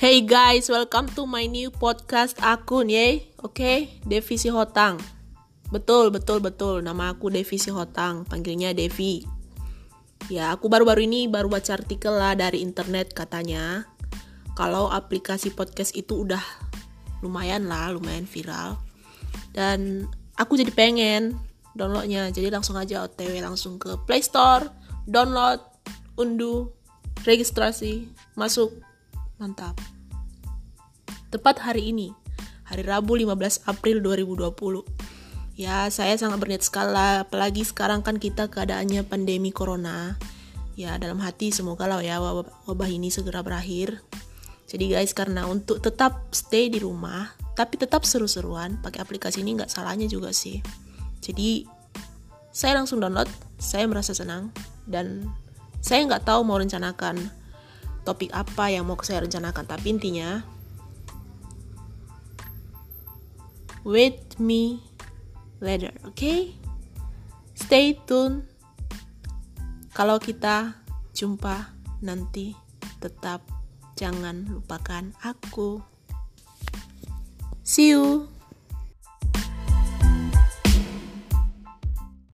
Hey guys, welcome to my new podcast akun ye. Oke, okay? Devisi Hotang. Betul, betul, betul. Nama aku Devisi Hotang, panggilnya Devi. Ya, aku baru-baru ini baru baca artikel lah dari internet katanya. Kalau aplikasi podcast itu udah lumayan lah, lumayan viral. Dan aku jadi pengen downloadnya. Jadi langsung aja OTW langsung ke Play Store, download, unduh, registrasi, masuk. Mantap. Tepat hari ini, hari Rabu 15 April 2020. Ya, saya sangat berniat sekali apalagi sekarang kan kita keadaannya pandemi corona. Ya, dalam hati semoga lah ya wabah, wabah ini segera berakhir. Jadi guys, karena untuk tetap stay di rumah, tapi tetap seru-seruan, pakai aplikasi ini nggak salahnya juga sih. Jadi, saya langsung download, saya merasa senang, dan saya nggak tahu mau rencanakan topik apa yang mau saya rencanakan, tapi intinya with me later, oke? Okay? Stay tune. Kalau kita jumpa nanti, tetap jangan lupakan aku. See you.